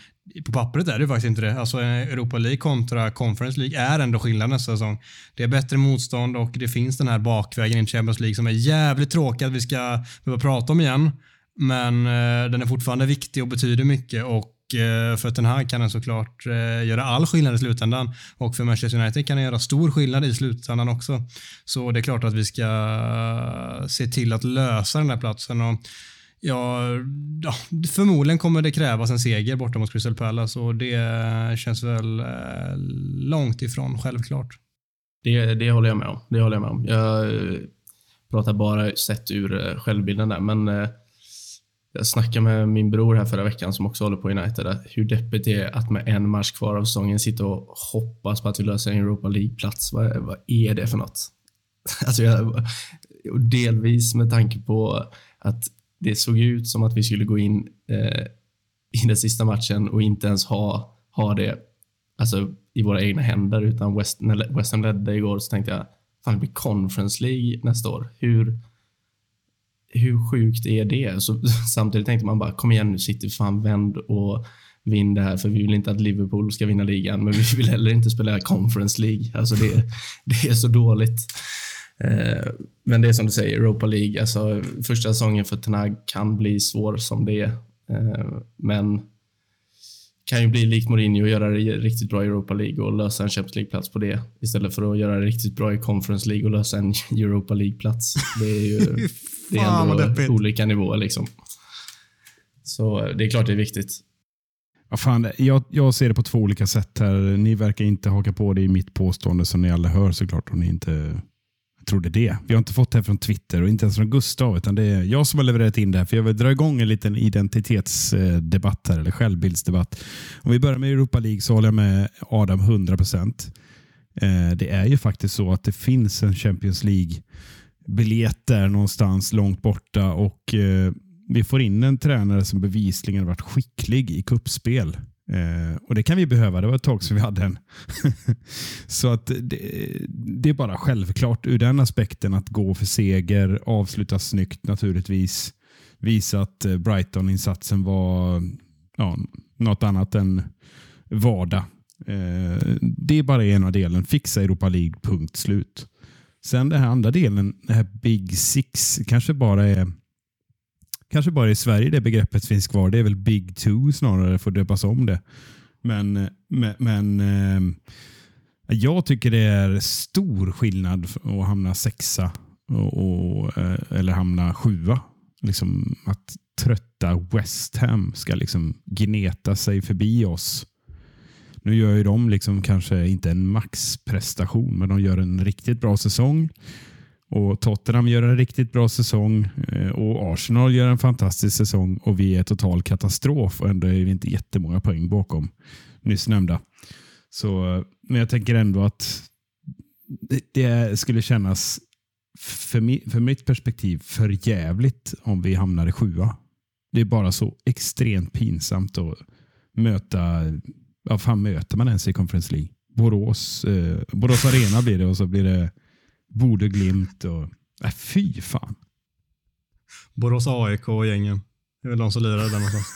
S3: på pappret är det faktiskt inte det. Alltså Europa League kontra Conference League är ändå skillnad nästa säsong. Det är bättre motstånd och det finns den här bakvägen i Champions League som är jävligt tråkig att vi ska behöva prata om igen. Men eh, den är fortfarande viktig och betyder mycket och eh, för den här kan den såklart göra all skillnad i slutändan och för Manchester United kan den göra stor skillnad i slutändan också. Så det är klart att vi ska se till att lösa den här platsen. Och Ja, ja, förmodligen kommer det krävas en seger borta mot Crystal Palace och det känns väl eh, långt ifrån självklart.
S4: Det, det håller jag med om. Det håller jag med om. Jag eh, pratar bara sett ur eh, självbilden där, men eh, jag snackade med min bror här förra veckan som också håller på United, hur deppigt det är att med en match kvar av säsongen sitta och hoppas på att vi löser en Europa League-plats. Vad, vad, är det för något? [LAUGHS] Alltså jag, delvis med tanke på att det såg ut som att vi skulle gå in eh, i den sista matchen och inte ens ha, ha det alltså, i våra egna händer. Utan West, när West Ham ledde igår så tänkte jag, fan det blir Conference League nästa år. Hur, hur sjukt är det? Så, [LAUGHS] samtidigt tänkte man bara, kom igen nu City, fan vänd och vinn det här, för vi vill inte att Liverpool ska vinna ligan, men vi vill heller inte spela Conference League. Alltså det, [LAUGHS] det är så dåligt. Eh, men det är som du säger, Europa League, alltså första säsongen för Tenag kan bli svår som det är. Eh, men kan ju bli likt Mourinho och göra det riktigt bra i Europa League och lösa en Champions League-plats på det istället för att göra det riktigt bra i Conference League och lösa en [LAUGHS] Europa League-plats. Det är ju [LAUGHS] det är ändå olika nivåer liksom. Så det är klart det är viktigt.
S1: Ja, fan, jag, jag ser det på två olika sätt här. Ni verkar inte haka på det i mitt påstående som ni alla hör såklart om ni inte trodde det. Vi har inte fått det här från Twitter och inte ens från Gustav, utan det är jag som har levererat in det här. För jag vill dra igång en liten identitetsdebatt här, eller självbildsdebatt. Om vi börjar med Europa League så håller jag med Adam 100 procent. Eh, det är ju faktiskt så att det finns en Champions League-biljett där någonstans långt borta och eh, vi får in en tränare som bevisligen varit skicklig i kuppspel. Eh, och Det kan vi behöva. Det var ett tag sedan vi hade en. [LAUGHS] så att det, det, är bara självklart ur den aspekten att gå för seger, avsluta snyggt naturligtvis. Visa att eh, Brighton-insatsen var ja, något annat än vardag. Eh, det är bara ena delen. Fixa Europa League, punkt slut. Sen den här andra delen, det här Big Six, kanske bara är Kanske bara i Sverige det begreppet finns kvar. Det är väl Big Two snarare, får döpas om det. Men, eh, men, men eh, jag tycker det är stor skillnad att hamna sexa och, och, eh, eller hamna sjua. Liksom att trötta West Ham ska liksom gneta sig förbi oss. Nu gör ju de liksom kanske inte en maxprestation, men de gör en riktigt bra säsong. Och Tottenham gör en riktigt bra säsong eh, och Arsenal gör en fantastisk säsong och vi är total katastrof och ändå är vi inte jättemånga poäng bakom nyss nämnda. Så, eh, men jag tänker ändå att det, det skulle kännas för, mi, för mitt perspektiv för jävligt om vi hamnar i sjua. Det är bara så extremt pinsamt att möta, vad fan möter man ens i Conference League? Borås, eh, Borås Arena blir det och så blir det Borde Glimt och... Äh, fy fan.
S3: Borås AIK och gängen. Det är väl de som lirar där någonstans.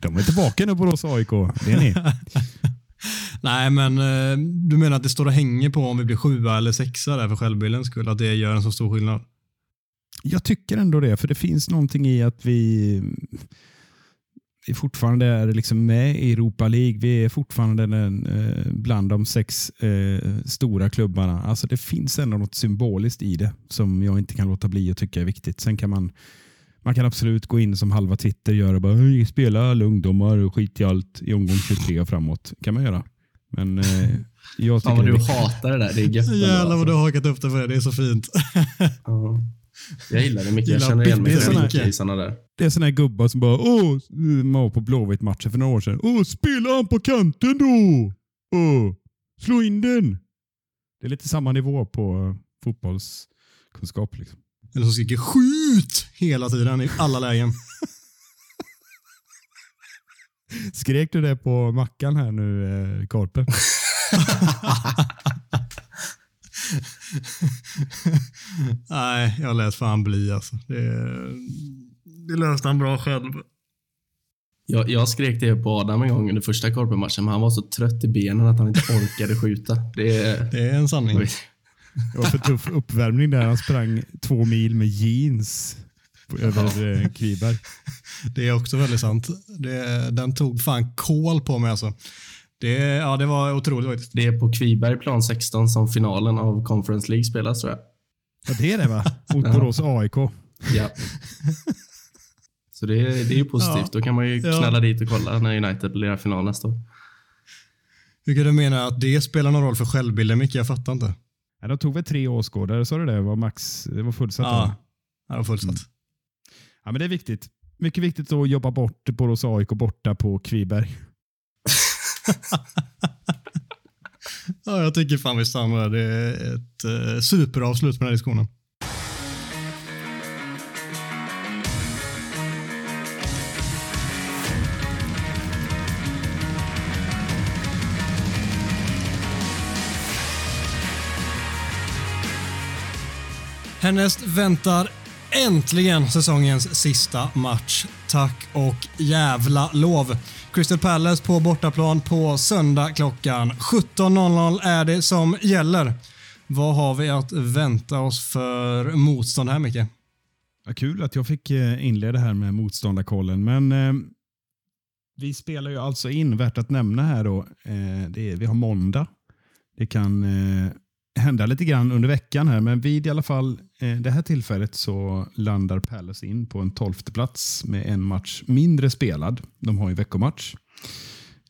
S3: [LAUGHS]
S1: de är tillbaka nu Borås AIK. Det är ni. [LAUGHS]
S3: Nej, men eh, du menar att det står och hänger på om vi blir sjua eller sexa där för självbildens skull? Att det gör en så stor skillnad?
S1: Jag tycker ändå det, för det finns någonting i att vi fortfarande är liksom med i Europa League. Vi är fortfarande den, eh, bland de sex eh, stora klubbarna. Alltså Det finns ändå något symboliskt i det som jag inte kan låta bli att tycka är viktigt. Sen kan man man kan absolut gå in som halva Twitter gör och bara spela alla ungdomar och skit i allt i omgång 23 och framåt. kan man göra. Men eh, jag tycker
S4: Fan vad du hatar det där. Det är gött. [LAUGHS]
S3: Jävlar vad
S4: alltså.
S3: du har hakat upp det för det. Det är så fint. [LAUGHS]
S4: Ja. Jag gillar det mycket. Jag känner igen mig mycket i sådana där.
S1: Det är såna här gubbar som bara åh, man var på Blåvitt-matchen för några år sedan. Åh, spela han på kanten då! Åh, slå in den! Det är lite samma nivå på uh, fotbollskunskap. Liksom.
S3: Eller som skriker skjut hela tiden i alla lägen.
S1: Skrek du det på Mackan här nu, eh, Korpe? [LAUGHS] [LAUGHS]
S3: Nej, jag lät fan bli alltså. Det, det löste han bra själv.
S4: Jag, jag skrek det på Adam en gång under första korpenmatchen, men han var så trött i benen att han inte orkade skjuta. Det är...
S3: Det är en sanning.
S1: Det var för tuff uppvärmning där. Han sprang två mil med jeans över eh, Kviberg. [LAUGHS]
S3: Det är också väldigt sant. Det, den tog fan kål på mig alltså. Det, ja, det var otroligt faktiskt.
S4: Det är på Kviberg plan 16 som finalen av Conference League spelas tror jag.
S1: Ja, det är det va? [LAUGHS] Mot Borås AIK.
S4: Ja. Så det, är- det är ju positivt.
S3: Ja.
S4: Då kan man ju
S3: Ja.
S4: knalla dit och kolla när United lirar final nästa år.
S3: Hur kan du mena att det spelar någon roll för självbilden Micke? Jag fattar inte.
S1: Ja, de tog väl tre åskådare, sa du det? Var max, det var fullsatt?
S3: Ja, det var fullsatt.
S1: Ja, men det är viktigt. Mycket viktigt att jobba bort Borås AIK borta på Kviberg. [LAUGHS]
S3: Ja, jag tycker fan vi stannar där. Det är ett eh, superavslut på den här diskussionen. Härnäst väntar äntligen säsongens sista match. Tack och jävla lov. Crystal Palace på bortaplan på söndag klockan 17.00 är det som gäller. Vad har vi att vänta oss för motstånd här Micke?
S1: Ja, kul att jag fick eh, inleda här med motståndarkollen, men eh, vi spelar ju alltså in, värt att nämna här då, eh, det är, vi har måndag. Det kan eh, hända lite grann under veckan här, men vid i alla fall eh, det här tillfället så landar Palace in på en tolfte plats med en match mindre spelad. De har ju veckomatch.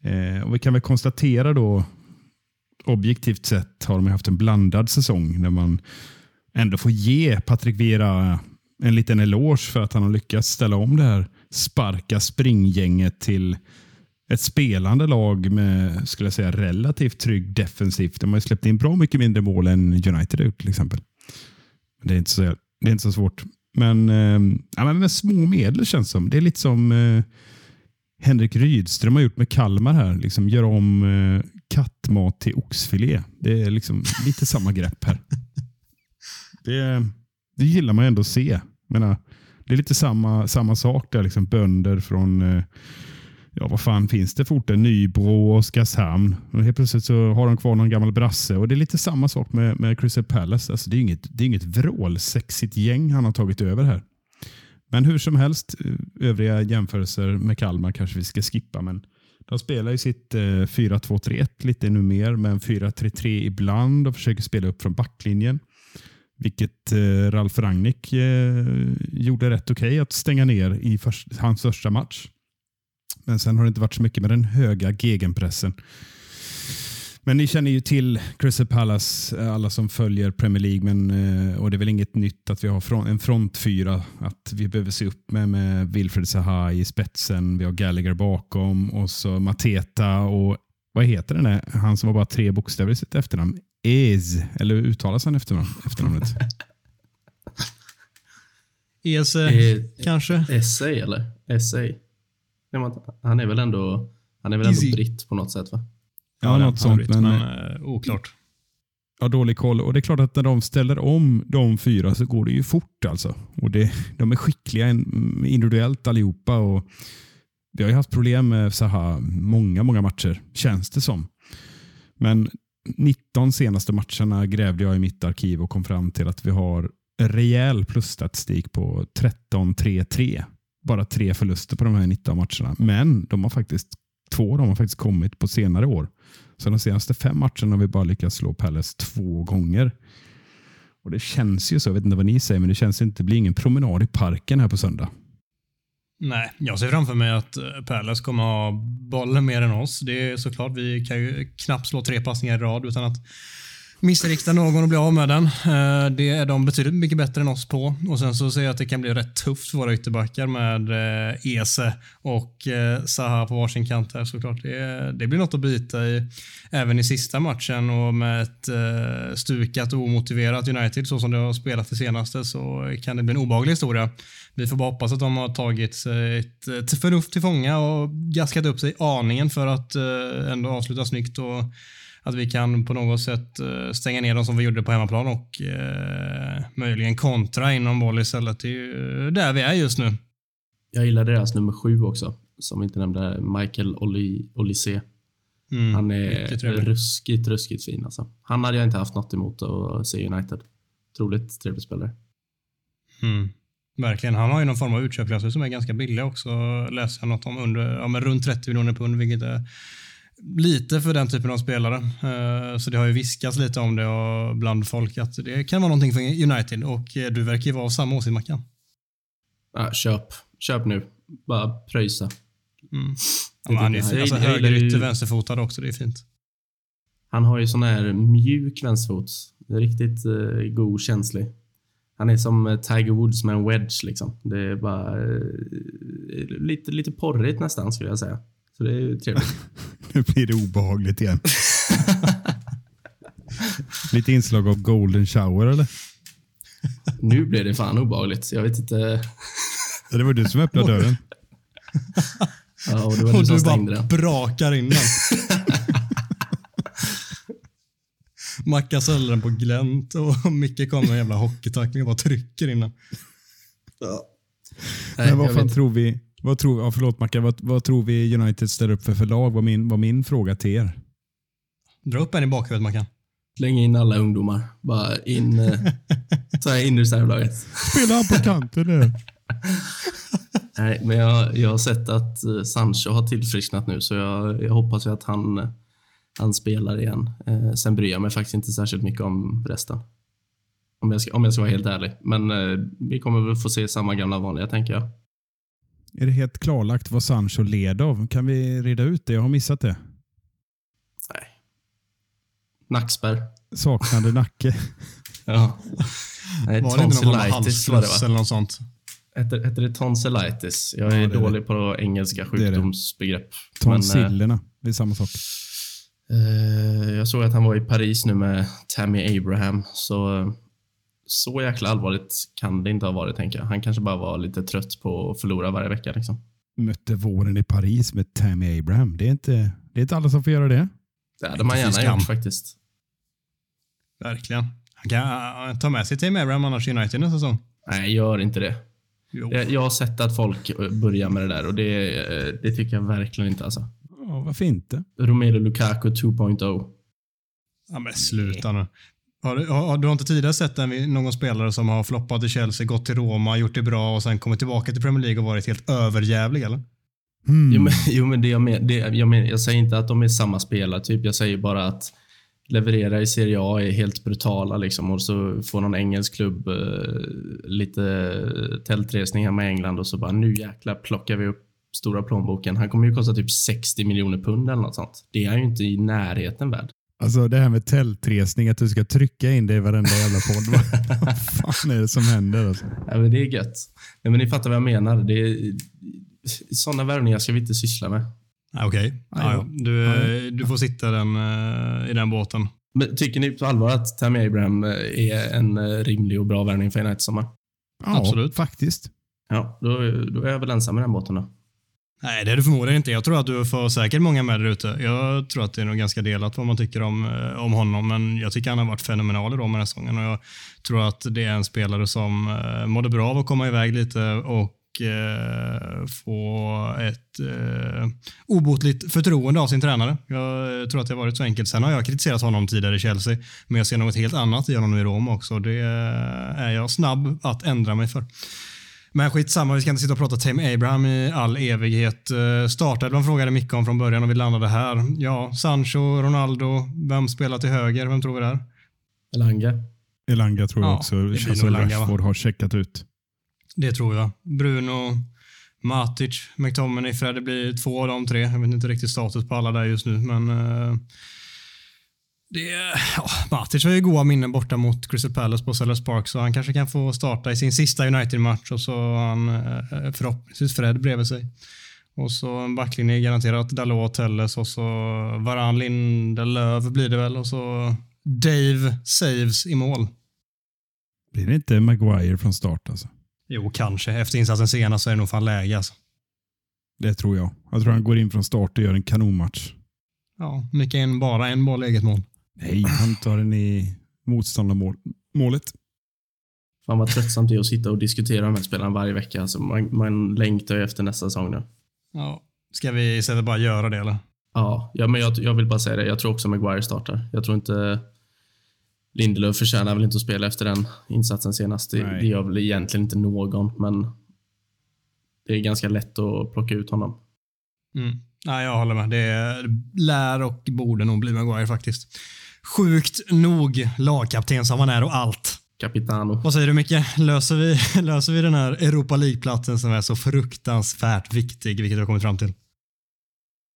S1: Eh, och vi kan väl konstatera då, objektivt sett har de ju haft en blandad säsong när man ändå får ge Patrik Vera en liten eloge för att han har lyckats ställa om det här sparka springgänget till ett spelande lag med skulle jag säga, relativt trygg defensivt. De har ju släppt in bra mycket mindre mål än United har gjort till exempel. Det är inte så, det är inte så svårt. Men, eh, ja, men med små medel känns det som. Det är lite som eh, Henrik Rydström har gjort med Kalmar här. Liksom gör om eh, kattmat till oxfilé. Det är liksom lite samma grepp här. Det, det gillar man ändå att se. Jag menar, det är lite samma, samma sak där. Liksom bönder från eh, ja, vad fan finns det för orter? Nybro och Oskarshamn. Och helt plötsligt så har de kvar någon gammal brasse. Och Det är lite samma sak med, med Crystal Palace. Alltså, det är inget, det är inget vrålsexigt gäng han har tagit över här. Men hur som helst, eh, övriga jämförelser med Kalmar kanske vi ska skippa. Men de spelar ju sitt eh, 4-2-3-1 lite nu mer, men 4-3-3 ibland och försöker spela upp från backlinjen. Vilket eh, Ralf Rangnick eh, gjorde rätt okej okay att stänga ner i hans första match. Men sen har det inte varit så mycket med den höga gegenpressen. Men ni känner ju till Crystal Palace, eh, alla som följer Premier League. Men, eh, och Det är väl inget nytt att vi har en frontfyra att vi behöver se upp med. Med Wilfred Zaha i spetsen, vi har Gallagher bakom och så Mateta och vad heter den där? Han som har bara tre bokstäver i sitt efternamn. Ez, eller uttalas han efternamn, efternamnet? [LAUGHS]
S3: Ese, eh, kanske?
S4: Essay eller? Essay. Han är väl ändå, han är väl ändå britt på något sätt va?
S1: Ja, ja något sånt. Men,
S3: men uh, oklart.
S1: Ja, dålig koll. Och det är klart att när de ställer om de fyra så går det ju fort. alltså. Och det, De är skickliga individuellt allihopa. Och vi har ju haft problem med Zaha många, många matcher, känns det som. Men 19 senaste matcherna grävde jag i mitt arkiv och kom fram till att vi har rejäl plusstatistik på 13-3-3. Bara tre förluster på de här 19 matcherna. Men de har faktiskt två de har faktiskt kommit på senare år. Så de senaste fem matcherna har vi bara lyckats slå Palace två gånger. Och Det känns ju så, jag vet inte vad ni säger, men det känns inte, det blir ingen promenad i parken här på söndag.
S3: Nej, jag ser framför mig att eh, Palace kommer ha bollen mer än oss. Det är såklart, vi kan ju knappt slå tre passningar i rad utan att missrikta någon och bli av med den. Eh, det är de betydligt mycket bättre än oss på. Och Sen så ser jag att det kan bli rätt tufft för våra ytterbackar med eh, Ese och eh, Zaha på varsin kant här såklart. Det, det blir något att bita i även i sista matchen och med ett stukat och omotiverat United så som det har spelat det senaste så kan det bli en obaglig historia vi får bara hoppas att de har tagit ett, ett förnuft till fånga och gaskat upp sig aningen för att ändå avsluta snyggt och att vi kan på något sätt uh, stänga ner dem som vi gjorde på hemmaplan och uh, möjligen kontra inom boll istället. Det är ju där vi är just nu.
S4: Jag gillar deras nummer sju också, som vi inte nämnde, Michael Olise. Mm, han är ruskigt, ruskigt fin alltså. Han hade jag inte haft något emot att se United. Otroligt trevlig spelare.
S3: Mm. Verkligen. Han har ju någon form av utköpklausul som är ganska billig också. Läser jag något om under, ja, men runt 30 miljoner pund, vilket är lite för den typen av spelare. Uh, så det har ju viskats lite om det och bland folk att det kan vara någonting för United och eh, du verkar ju vara av samma åsikt Mackan.
S4: Ja, köp. Köp nu. Bara pröjsa.
S3: Mm. Ja, han är alltså, högerytter, vänsterfotad också. Det är fint.
S4: Han har ju sån här mjuk vänsterfot. Riktigt uh, god, känslig. Han är som eh, Tiger Woods med en wedge. Liksom. Det är bara eh, lite, lite porrigt nästan skulle jag säga. Så det är trevligt. [LAUGHS]
S1: nu blir det obehagligt igen. [LAUGHS] lite inslag av golden shower eller?
S4: nu blir det fan obehagligt. Jag vet inte.
S1: Det var du som öppnade dörren. [LAUGHS]
S4: ja, och det var du, och som du stängde
S3: den. brakar in den. Mackan ställer den på glänt och Micke kommer med en jävla hockeytackling och bara trycker in den.
S1: Ja. Men vad fan tror vi? Vad tror, ja, förlåt Mackan, vad, vad, tror vi United ställer upp för för lag? Var min, var min fråga till er.
S3: Dra upp en i bakhuvudet Mackan.
S4: Släng in alla ungdomar. Bara in, eh, [LAUGHS] ta in reservlaget.
S1: Spela han på kanten nu. [LAUGHS]
S4: Nej, men jag, jag har sett att eh, Sancho har tillfrisknat nu, så jag, jag hoppas ju att han eh, han spelar igen. Eh, sen bryr jag mig faktiskt inte särskilt mycket om resten. Om jag ska, om jag ska vara helt ärlig. Men eh, vi kommer väl få se samma gamla vanliga, tänker jag.
S1: Är det helt klarlagt vad Sancho led av? Kan vi reda ut det? Jag har missat det.
S4: Nej. Nackspärr.
S1: Saknade nacke. [LAUGHS]
S4: ja.
S3: Nej, var det inte någon halsfluss eller något sånt?
S4: Heter, heter det tonsillitis? Jag är ja, dålig det. på engelska sjukdomsbegrepp.
S1: Tonsillerna, men, det är samma sak.
S4: Eh, jag såg att han var i Paris nu med Tammy Abraham, så så jäkla allvarligt kan det inte ha varit, tänker jag. Han kanske bara var lite trött på att förlora varje vecka. Liksom.
S1: Mötte våren i Paris med Tammy Abraham. Det är inte, det är inte alla som får göra det.
S4: Det hade man gärna gjort faktiskt.
S3: Verkligen. Han kan ta med sig Tammy Abraham annars i United nästa säsong.
S4: Nej, gör inte det. Jag, jag har sett att folk eh, börjar med det där och det, eh, det tycker jag verkligen inte. Alltså.
S1: Ja, varför inte?
S4: Romelu Lukaku 2.0.
S3: Ja, men sluta nu. Har du, har, du har inte tidigare sett en, någon spelare som har floppat i Chelsea, gått till Roma, gjort det bra och sen kommit tillbaka till Premier League och varit helt överjävlig eller?
S1: Hmm.
S4: Jo, men, [LAUGHS] jo, men det jag, men, det, jag, men, jag säger inte att de är samma spelare, typ. jag säger bara att leverera i Serie A är helt brutala liksom, och så får någon engelsk klubb eh, lite tältresning hemma i England och så bara nu jäklar plockar vi upp stora plånboken. Han kommer ju kosta typ 60 miljoner pund eller något sånt. Det är ju inte i närheten värd.
S1: Alltså det här med tältresning, att du ska trycka in det i varenda jävla podd. Vad- [LAUGHS] fan är det som händer? Alltså?
S4: Ja, men det är gött. Nej, men ni fattar vad jag menar. Det är, sådana värvningar ska vi inte syssla med.
S3: Okej, ja, ja. du, eh, du får sitta den, eh, i den båten.
S4: Men tycker ni på allvar att Tammy Abraham eh, är en rimlig och bra värvning för United i sommar?
S1: Ja,
S3: Absolut.
S1: faktiskt.
S4: Ja, då, då är jag väl ensam i den båten då.
S3: Nej, det är du förmodligen inte. Jag tror att du får säkert många med där ute. Jag tror att det är nog ganska delat vad man tycker om, eh, om honom, men jag tycker han har varit fenomenal i Roma den här säsongen och jag tror att det är en spelare som eh, mådde bra av att komma iväg lite och eh, få ett eh, obotligt förtroende av sin tränare. Jag eh, tror att det har varit så enkelt. Sen har jag kritiserat honom tidigare i Chelsea, men jag ser något helt annat i honom i Rom också. Det eh, är jag snabb att ändra mig för. Men skitsamma, vi ska inte sitta och prata Tim Abraham i all evighet. Eh, Startelvan frågade mycket om från början och vi landade här. Ja, Sancho, Ronaldo, vem spelar till höger? Vem tror vi där?
S4: Elanga.
S1: Elanga tror jag
S3: Ja,
S1: också.
S3: det
S1: känns som
S3: Elanga, va?
S1: Rashford har checkat ut.
S3: Det tror jag. Bruno, Matic, McTominay, Fred. Det blir två av de tre. Jag vet inte riktigt status på alla där just nu, men eh, det, ja, Matic har ju goda minnen borta mot Crystal Palace på Sellers Park, så han kanske kan få starta i sin sista United-match och så har han eh, förhoppningsvis Fred bredvid sig. Och så en backlinje garanterat Dalot, Telles och så Varan, Lindelöf blir det väl och så Dave saves i mål.
S1: Blir det inte Maguire från start alltså?
S3: Jo, kanske. Efter insatsen senast så är det nog fan läge alltså.
S1: Det tror jag. Jag tror han går in från start och gör en kanonmatch.
S3: Ja, mycket en, bara en boll eget mål.
S1: Nej, han tar den i motståndarmålet.
S4: Fan vad tröttsamt det är att sitta och diskutera de här spelarna varje vecka. Alltså, man, man längtar ju efter nästa säsong nu.
S3: Ja. Ska vi istället bara göra det eller?
S4: Ja, ja men jag, jag vill bara säga det. Jag tror också Maguire startar. Jag tror inte... Lindelöf förtjänar väl inte att spela efter den insatsen senast. Det,
S1: Nej.
S4: det gör väl egentligen inte någon, men det är ganska lätt att plocka ut honom.
S3: Mm. Nej, jag håller med. Det lär och borde nog bli Maguire faktiskt. Sjukt nog lagkapten som han är och allt.
S4: Capitano.
S3: Vad säger du Micke? Löser vi, [LAUGHS] löser vi den här Europa League-platsen som är så fruktansvärt viktig, vilket vi har kommit fram till?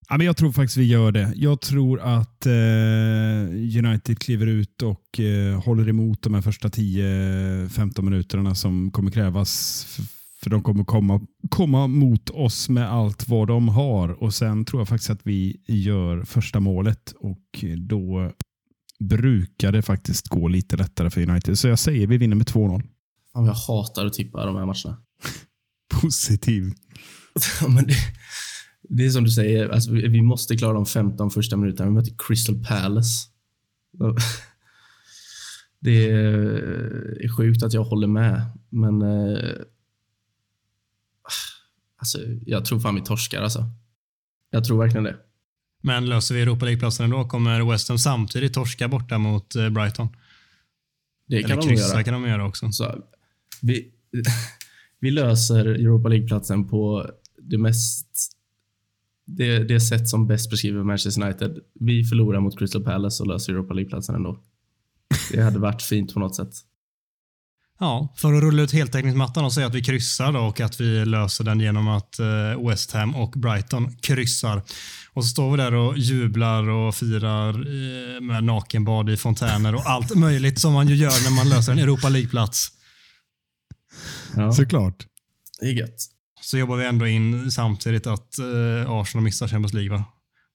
S1: Ja, men jag tror faktiskt vi gör det. Jag tror att eh, United kliver ut och eh, håller emot de här första 10-15 minuterna som kommer krävas. För de kommer komma, komma mot oss med allt vad de har. Och Sen tror jag faktiskt att vi gör första målet och då brukar det faktiskt gå lite lättare för United. Så jag säger vi vinner med 2-0.
S4: Fan, jag hatar att tippa de här matcherna. [LAUGHS]
S1: Positiv. [LAUGHS]
S4: Men det, det är som du säger, alltså, vi vi måste klara de 15 första minuterna. Vi möter Crystal Palace. [LAUGHS] Det är sjukt att jag håller med, men eh, alltså, jag tror fan vi torskar. Alltså. Jag tror verkligen det.
S3: Men löser vi Europa League-platsen ändå kommer West Ham samtidigt torska borta mot eh, Brighton.
S4: Det kan
S3: Eller
S4: de
S3: kryssa
S4: göra.
S3: kan de göra också.
S4: Så, vi, [LAUGHS] vi löser Europa League-platsen på det mest det, det sätt som bäst beskriver Manchester United. Vi förlorar mot Crystal Palace och löser Europa League-platsen ändå. Det hade varit fint på något sätt.
S3: Ja, för att rulla ut heltäckningsmattan och säga att vi kryssar då och att vi löser den genom att eh, West Ham och Brighton kryssar. Och så står vi där och jublar och firar eh, med nakenbad i fontäner och allt möjligt som man ju gör när man löser en Europa League-plats.
S4: Ja,
S1: Såklart.
S4: det är gött.
S3: Så jobbar vi ändå in samtidigt att eh, Arsenal missar Champions League va?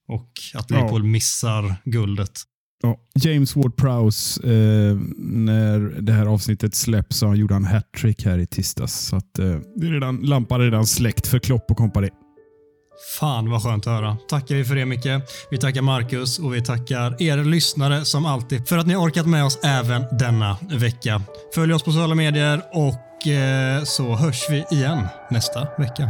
S3: Och att Liverpool missar guldet.
S1: Ja, James Ward-Prowse, eh, när det här avsnittet släpps så gjorde han hattrick här i tisdags. Så att, eh, det är redan, lampan är redan släckt för Klopp och kompani.
S3: Fan vad skönt att höra. Tackar vi för det Micke. Vi tackar Marcus och vi tackar er lyssnare som alltid för att ni har orkat med oss även denna vecka. Följ oss på sociala medier och eh, så hörs vi igen nästa vecka.